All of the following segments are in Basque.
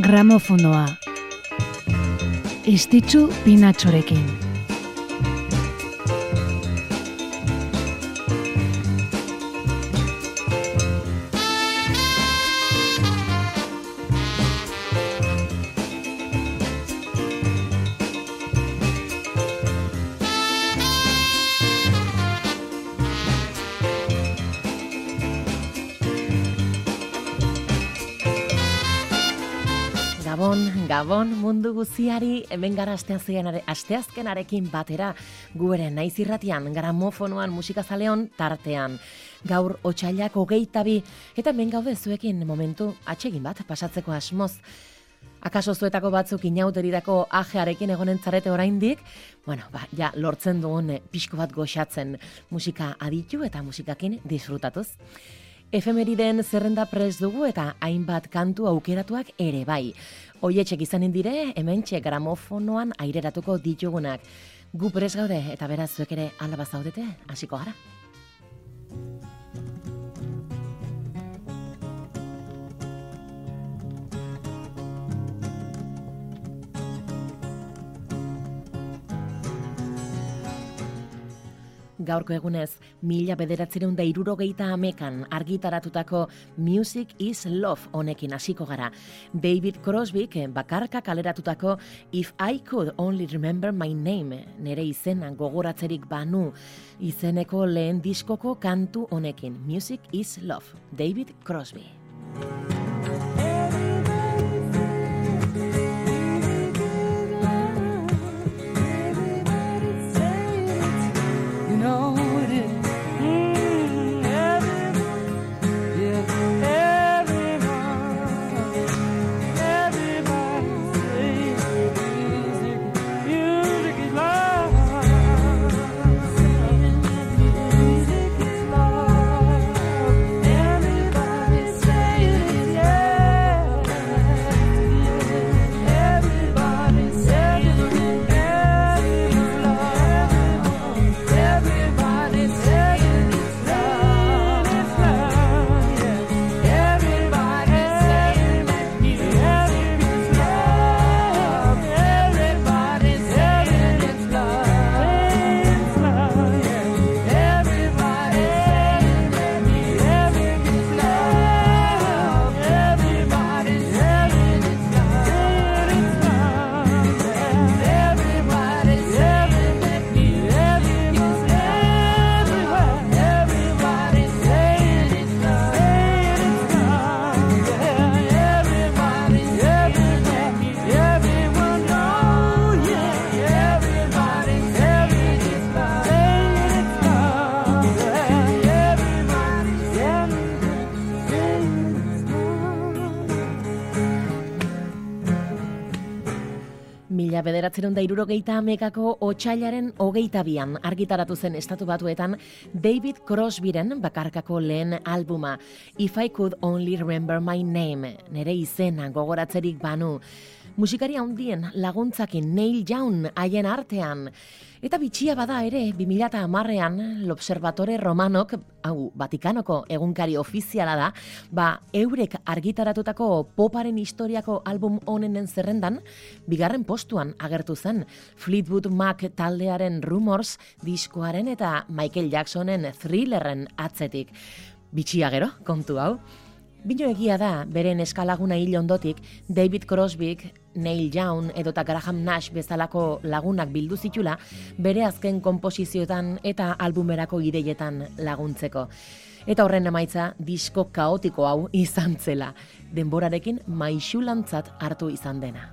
Gramofonoa. Estitzu pinatxorekin. Mundu guziari hemen gara asteazkenarekin batera guere naiz irratian gramofonoan musikazaleon tartean. Gaur otxailak hogeita bi eta hemen gaude zuekin momentu atsegin bat pasatzeko asmoz. Akaso zuetako batzuk inauteridako ajearekin egonen zarete oraindik, bueno, ba, ja, lortzen dugun pixko bat goxatzen musika aditu eta musikakin disfrutatuz. Efemeriden zerrenda prez dugu eta hainbat kantu aukeratuak ere bai. Oietxek izanen dire, hemen txek gramofonoan aireratuko ditugunak. Gu prez gaude eta beraz zuek ere aldabazaudete, hasiko gara. Gaurko egunez, mila bederatzireun da irurogeita amekan argitaratutako Music is Love honekin hasiko gara. David Crosby bakarka kaleratutako If I Could Only Remember My Name, nere izena gogoratzerik banu, izeneko lehen diskoko kantu honekin. Music is Love, David Crosby. Bederatzeron da irurogeita amekako otxailaren hogeita bian argitaratu zen estatu batuetan David Crosbyren bakarkako lehen albuma If I Could Only Remember My Name, nere izena gogoratzerik banu. Musikari handien laguntzakin Neil Young haien artean. Eta bitxia bada ere, 2008an, l'Observatore Romanok, hau, Vatikanoko egunkari ofiziala da, ba, eurek argitaratutako poparen historiako album honenen zerrendan, bigarren postuan agertu zen, Fleetwood Mac taldearen Rumors diskoaren eta Michael Jacksonen thrillerren atzetik. Bitxia gero, kontu hau. Bino egia da, beren eskalaguna hil ondotik, David Crosbyk, Neil Young edo eta Graham Nash bezalako lagunak bildu zitula, bere azken komposizioetan eta albumerako ideietan laguntzeko. Eta horren emaitza, disko kaotiko hau izan zela, denborarekin maixulantzat hartu izan dena.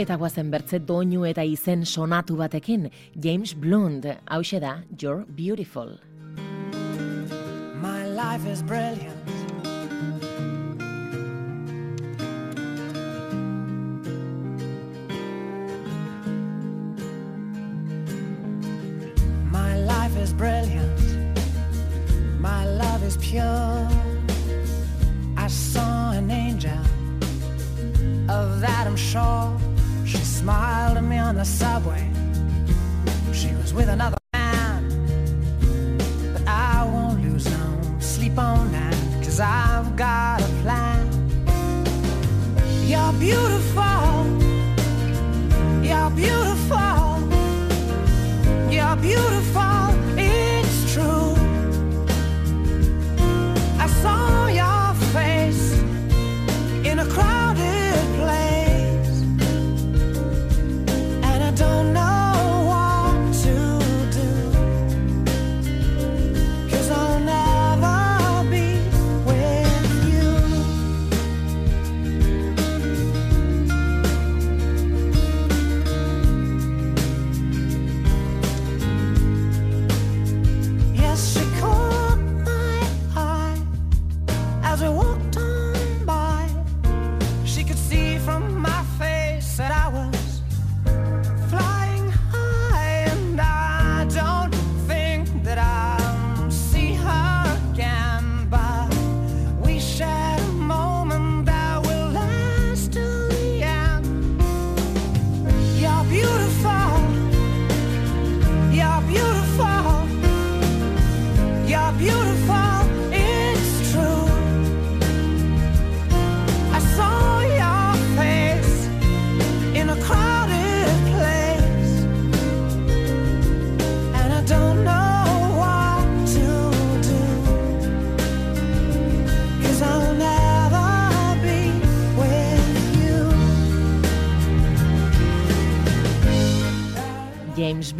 Eta guazen bertze doinu eta izen sonatu batekin, James Blunt, hau da, You're Beautiful. My life is brilliant. My life is brilliant. My love is pure. I saw an angel. Of that I'm sure. Smiled at me on the subway. She was with another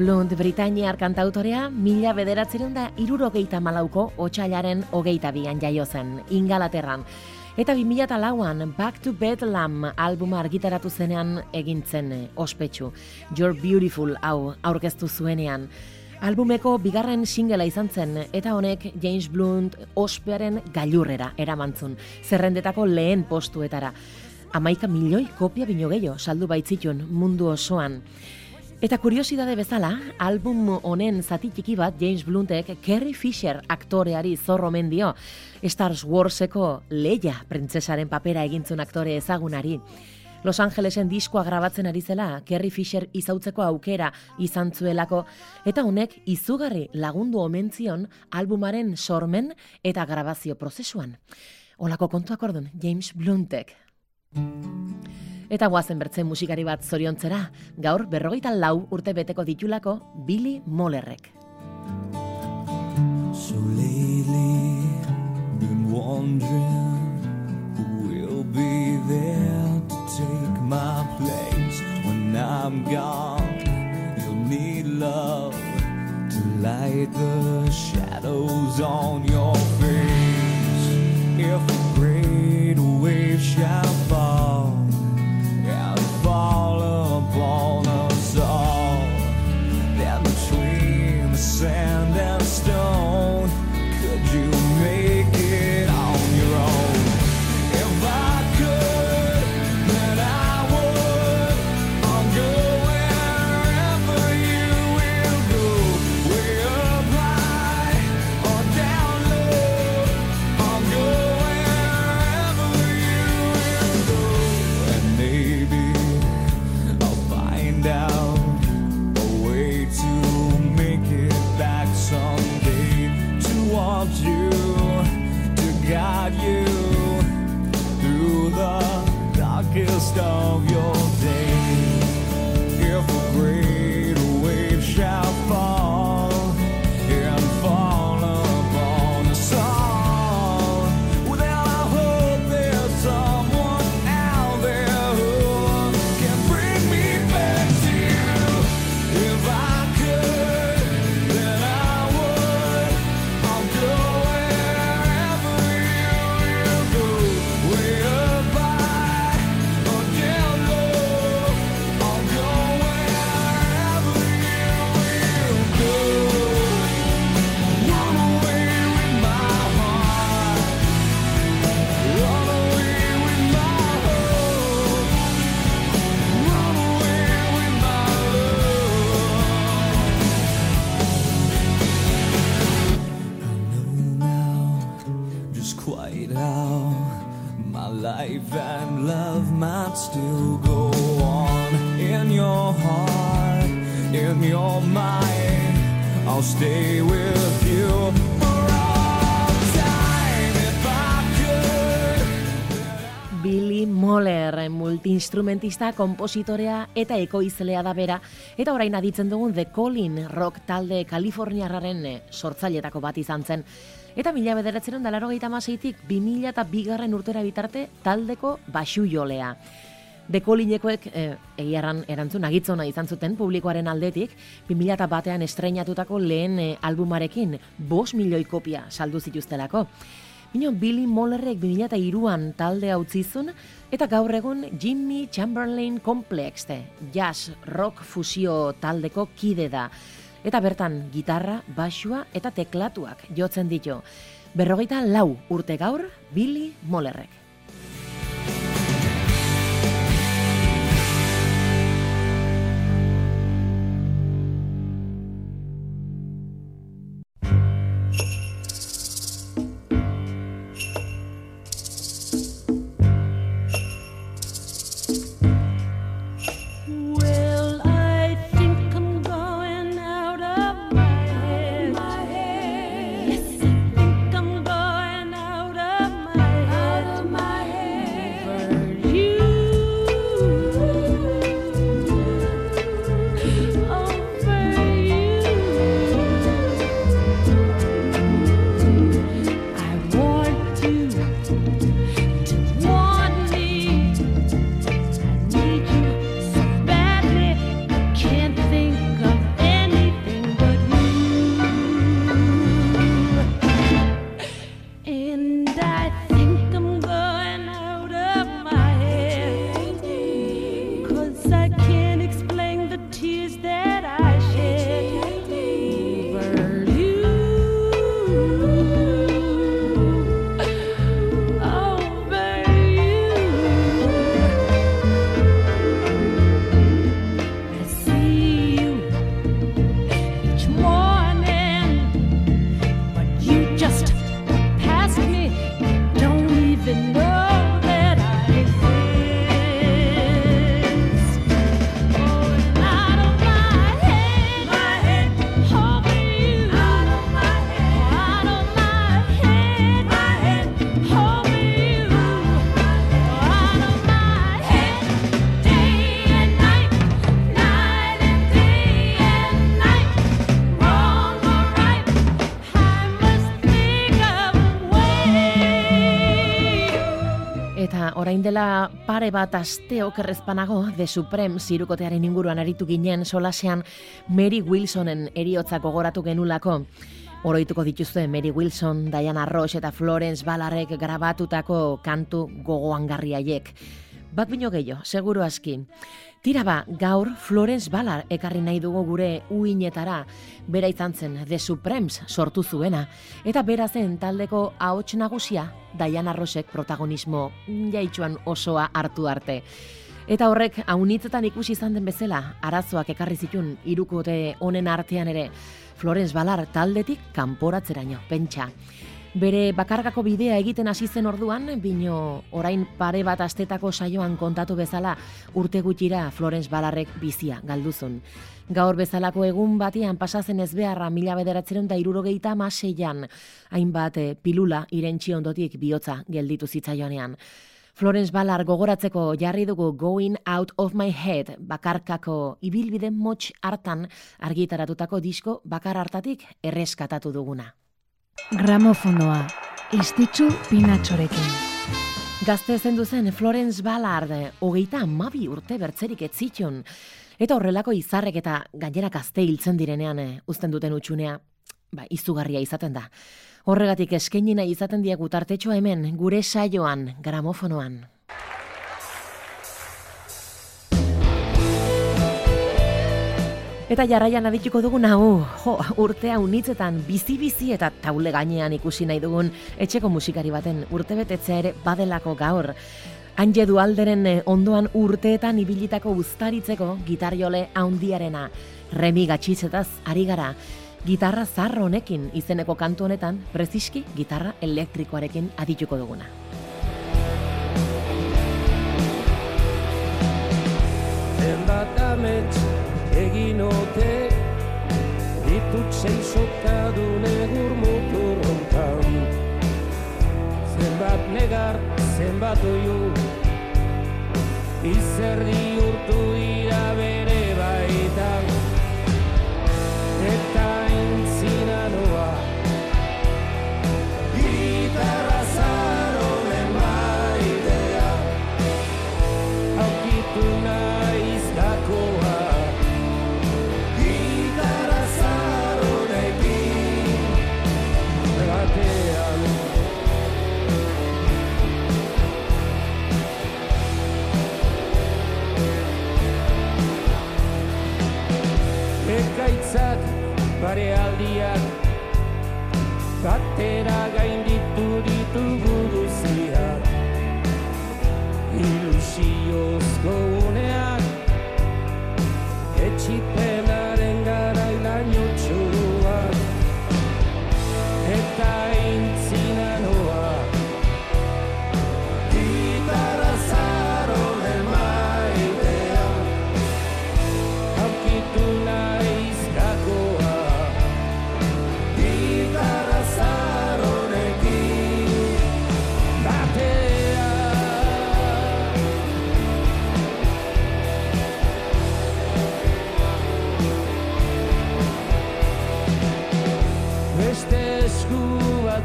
Blunt, Britainiar kantautorea, mila bederatzeren da irurogeita malauko otxailaren hogeita bian jaio zen, Ingalaterran. Eta 2000 lauan Back to Bedlam albuma argitaratu zenean egintzen eh, ospetsu. You're Beautiful hau aurkeztu zuenean. Albumeko bigarren singela izan zen eta honek James Blunt ospearen gailurrera eramantzun, zerrendetako lehen postuetara. Amaika milioi kopia bino gehiago saldu baitzitun mundu osoan. Eta kuriosidade bezala, album honen zati txiki bat James Bluntek Carrie Fisher aktoreari zorro omen dio. Star Warseko Leia printzesaren papera egintzun aktore ezagunari. Los Angelesen diskoa grabatzen ari zela, Carrie Fisher izautzeko aukera izan zuelako, eta honek izugarri lagundu omentzion albumaren sormen eta grabazio prozesuan. Olako kontuak ordun, James Bluntek. Eta guazen bertzen musikari bat zoriontzera, gaur berrogeita lau urte beteko ditulako Billy Mollerrek. So lately, been wondering who will be there to take my place when I'm gone. You'll need love to light the shadows on your face. If a great wave shall Moller, multiinstrumentista, kompositorea eta ekoizlea da bera, eta orain aditzen dugun The Colin rock talde Kaliforniarraren eh, sortzailetako bat izan zen. Eta mila bederatzen da laro gehiamaseitik, 2000 eta bigarren urtera bitarte taldeko basu jolea. Dekolinekoek eh, egiarran erantzun agitzona izan zuten publikoaren aldetik, 2000 eta batean estreinatutako lehen eh, albumarekin, bos milioi kopia saldu zituztelako. Bino, Billy Mollerrek 2002an talde utzizun, eta gaur egun Jimmy Chamberlain Complex, jazz, rock fusio taldeko kide da. Eta bertan, gitarra, basua eta teklatuak jotzen ditu. Berrogeita lau urte gaur, Billy Mollerrek. Orain dela pare bat aste okerrezpanago, The Supreme zirukotearen inguruan aritu ginen solasean Mary Wilsonen eriotzak gogoratu genulako. Oroituko dituzue Mary Wilson, Diana Ross eta Florence Ballarrek grabatutako kantu gogoangarriaiek. Bat bino gehiago, seguru aski. Tira ba, gaur Florence Ballard ekarri nahi dugu gure uinetara, bera izan zen The Supremes sortu zuena, eta bera zen taldeko ahots nagusia Diana Rossek protagonismo jaitxuan osoa hartu arte. Eta horrek haunitzetan ikusi izan den bezala, arazoak ekarri zitun irukote honen artean ere, Florence Ballard taldetik kanporatzeraino, pentsa. Bere bakargako bidea egiten hasi zen orduan, bino orain pare bat astetako saioan kontatu bezala urte gutxira Florence Ballarrek bizia galduzun. Gaur bezalako egun batean pasazen ez beharra mila bederatzeren da irurogeita maseian, hainbat eh, pilula irentxi ondotik bihotza gelditu zitzaioanean. Florence Ballard gogoratzeko jarri dugu Going Out of My Head bakarkako ibilbide motx hartan argitaratutako disko bakar hartatik erreskatatu duguna. Gramofonoa, istitzu pinatxorekin. Gazte zendu zen Florence Ballard, hogeita amabi urte bertzerik ez. Eta horrelako izarrek eta gainera gazte hiltzen direnean eh, uzten duten utxunea, ba, izugarria izaten da. Horregatik eskaini nahi izaten diegu tartetxoa hemen, gure saioan, gramofonoan. Eta jarraian adituko dugun hau, jo, urtea unitzetan bizi-bizi eta taule gainean ikusi nahi dugun etxeko musikari baten urtebetetzea ere badelako gaur. Anje dualderen eh, ondoan urteetan ibilitako uztaritzeko gitarjole haundiarena. Remi gatxitzetaz ari gara. Gitarra zarro honekin izeneko kantu honetan, preziski gitarra elektrikoarekin adituko duguna. Amets egin ote Tutxen sokadun egur motorrontan Zenbat negar, zenbat oiu Izerdi urtu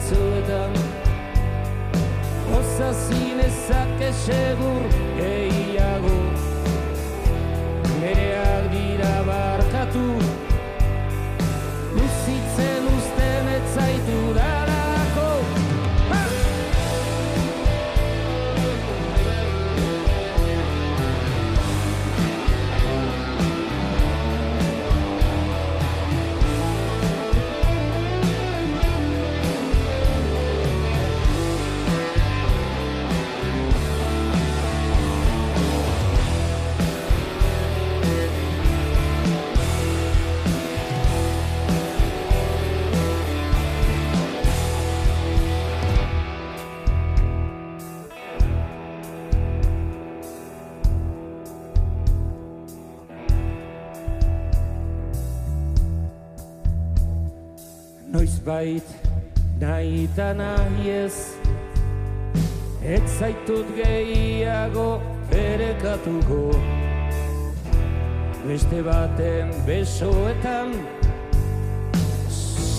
batzuetan. Osazin ezake segur Noizbait nahi eta nahi ez. Ez zaitut gehiago berekatuko. Beste baten besoetan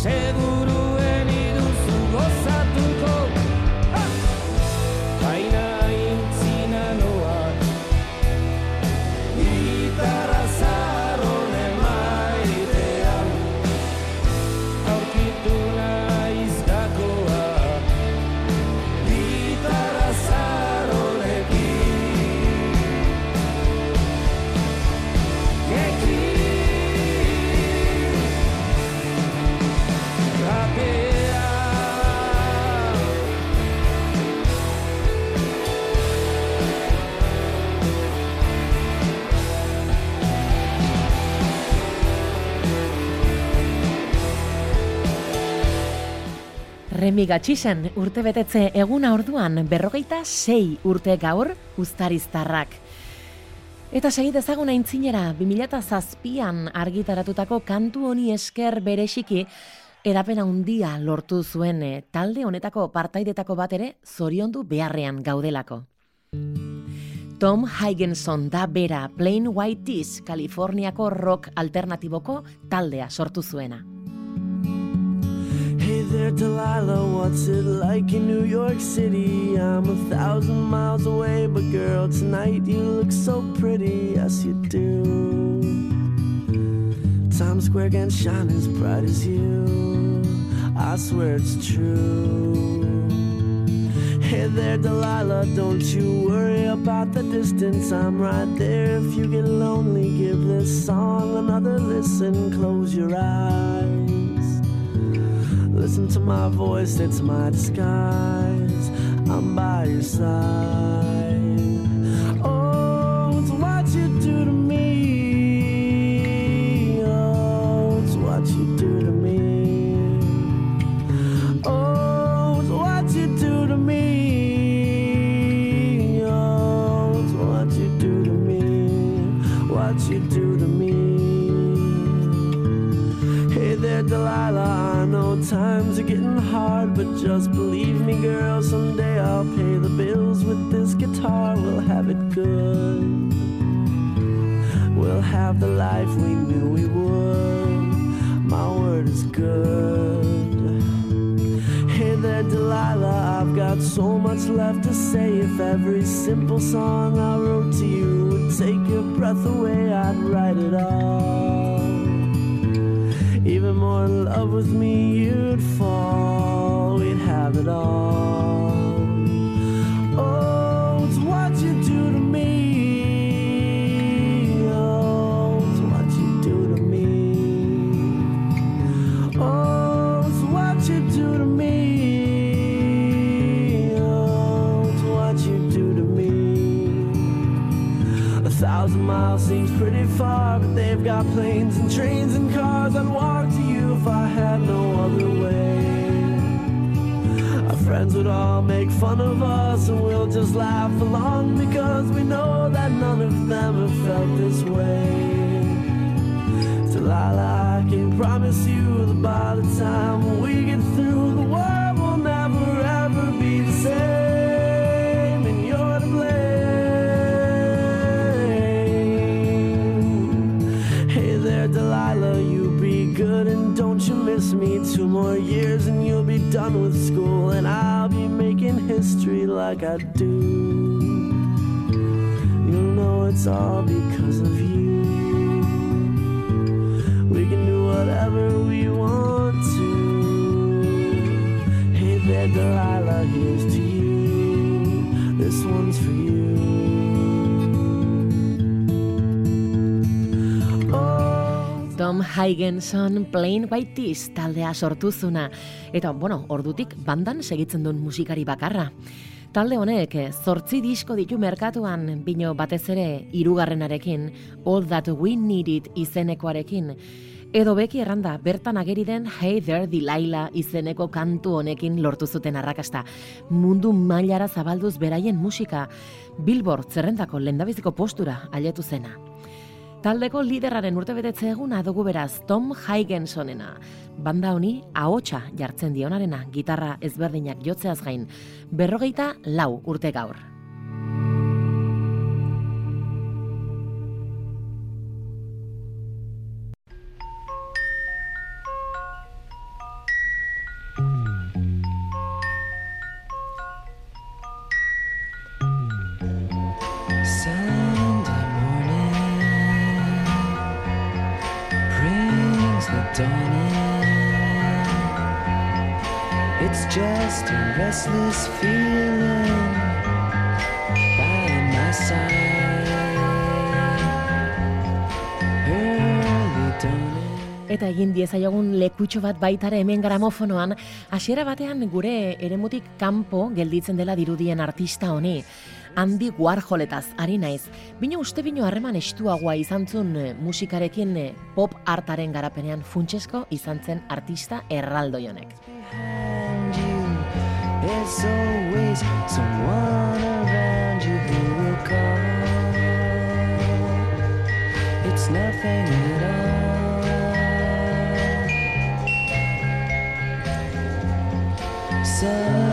Seguruen iduzu gozatuko Remi Gatxisen urte betetze eguna orduan berrogeita sei urte gaur uztariztarrak. Eta segi dezagun aintzinera, 2007an argitaratutako kantu honi esker berexiki edapena handia lortu zuen eh, talde honetako partaidetako bat ere zoriondu beharrean gaudelako. Tom Higginson da bera Plain White Tees, Kaliforniako rock alternatiboko taldea sortu zuena. There, Delilah, what's it like in New York City? I'm a thousand miles away, but girl, tonight you look so pretty, yes you do. Times Square can shine as bright as you, I swear it's true. Hey there, Delilah, don't you worry about the distance, I'm right there. If you get lonely, give this song another listen, close your eyes. Listen to my voice, it's my disguise. I'm by your side. Have the life we knew we would. My word is good. Hey there, Delilah. I've got so much left to say. If every simple song I wrote to you would take your breath away, I'd write it all. Even more in love with me, you'd fall. We'd have it all. Miles seems pretty far, but they've got planes and trains and cars. I'd walk to you if I had no other way. Our friends would all make fun of us, and we'll just laugh along because we know that none of them have felt this way. Delilah, I can promise you that by the time we get through, you me. Two more years and you'll be done with school, and I'll be making history like I do. You'll know it's all because of you. We can do whatever we want to. Hey there, Delilah, Tom Higginson Plain White Tees taldea sortuzuna. Eta, bueno, ordutik bandan segitzen duen musikari bakarra. Talde honek zortzi disko ditu merkatuan, bino batez ere hirugarrenarekin, All That We Needed izenekoarekin, edo beki erranda bertan ageri den Hey There Delilah izeneko kantu honekin lortu zuten arrakasta. Mundu mailara zabalduz beraien musika, Billboard zerrendako lendabiziko postura ailetu zena. Taldeko liderraren urtebetetze eguna dugu beraz Tom Higgensonena. Banda honi ahotsa jartzen dionarena gitarra ezberdinak jotzeaz gain. Berrogeita lau urte gaur. Dawn in. It's just a restless feeling by my side. Early dawning. Eta egin diezaiogun lekutxo bat baitare hemen gramofonoan, hasiera batean gure eremutik kanpo gelditzen dela dirudien artista honi. Andy Warholetaz ari naiz. Bino uste bino harreman estuagoa izan zuen eh, musikarekin eh, pop artaren garapenean funtsesko izan zen artista erraldoi honek. behind you. There's always someone around you who will call. It's nothing at all. Sunday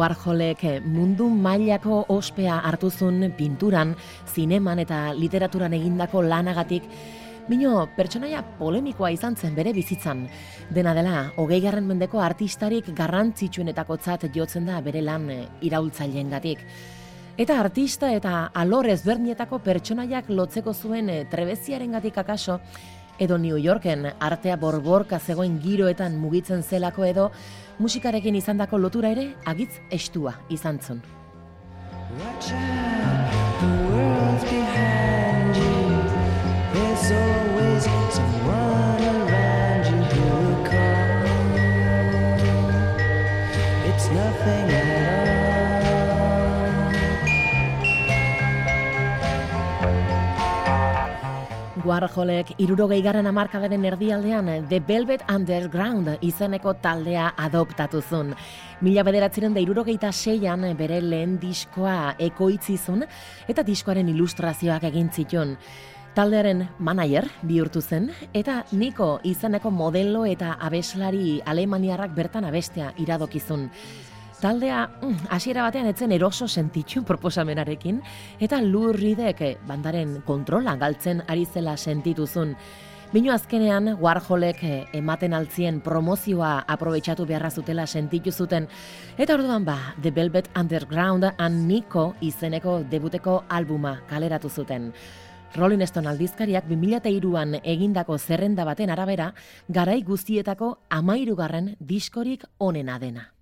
Warholek eh, mundu mailako ospea hartuzun pinturan, zineman eta literaturan egindako lanagatik, Bino, pertsonaia polemikoa izan zen bere bizitzan. Dena dela, hogei garren mendeko artistarik garrantzitsuenetakotzat jotzen da bere lan eh, iraultzaileengatik. Eta artista eta alor ezberdinetako pertsonaiak lotzeko zuen eh, trebeziarengatik akaso, edo New Yorken artea borborka zegoen giroetan mugitzen zelako edo, musikarekin izandako lotura ere agitz estua izan zun. Warholek irurogei garren amarkadaren erdialdean The Velvet Underground izeneko taldea adoptatu zuen. Mila bederatziren da irurogeita seian bere lehen diskoa ekoitzizun eta diskoaren ilustrazioak egin zituen. Taldearen manager bihurtu zen, eta Niko izeneko modelo eta abeslari alemaniarrak bertan abestea iradokizun. Taldea, mm, hasiera batean etzen eroso sentitxu proposamenarekin, eta lurridek eh, bandaren kontrola galtzen ari zela sentituzun. Bino azkenean, Warholek eh, ematen altzien promozioa aprobetxatu beharra zutela sentitu zuten, eta orduan ba, The Velvet Underground and Nico izeneko debuteko albuma kaleratu zuten. Rolling Stone aldizkariak 2003an egindako zerrenda baten arabera, garai guztietako amairugarren diskorik onena dena.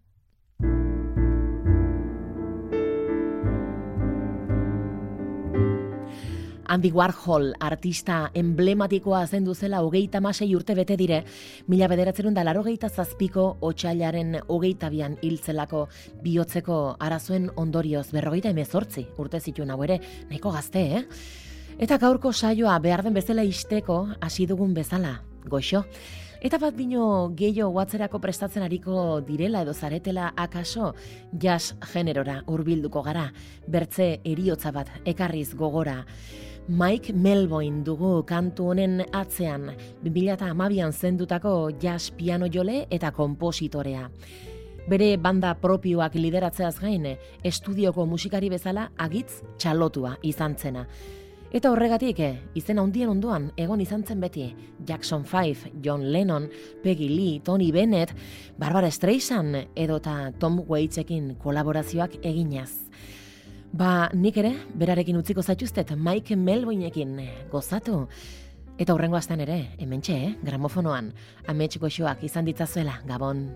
Andy Warhol artista emblematikoa zendu zela hogeita masei urte bete dire, mila bederatzerun da larogeita zazpiko otxailaren hogeita bian hiltzelako bihotzeko arazoen ondorioz berrogeita emezortzi urte zituen hau ere, nahiko gazte, eh? Eta gaurko saioa behar den bezala isteko hasi dugun bezala, goxo. Eta bat bino gehiago watzerako prestatzen ariko direla edo zaretela akaso jazz generora hurbilduko gara, bertze eriotza bat ekarriz gogora. Mike Melvoin dugu kantu honen atzean, 2008an zendutako jazz piano jole eta kompositorea. Bere banda propioak lideratzeaz gain, estudioko musikari bezala agitz txalotua izan zena. Eta horregatik, eh, izen handien ondoan egon izan zen beti Jackson 5, John Lennon, Peggy Lee, Tony Bennett, Barbara Streisand edota Tom Waitsekin kolaborazioak eginaz. Ba, nik ere, berarekin utziko zaituztet Mike Melvoinekin eh, gozatu. Eta hurrengo astean ere, hementxe, eh, gramofonoan, amets goxoak izan ditzazuela, gabon.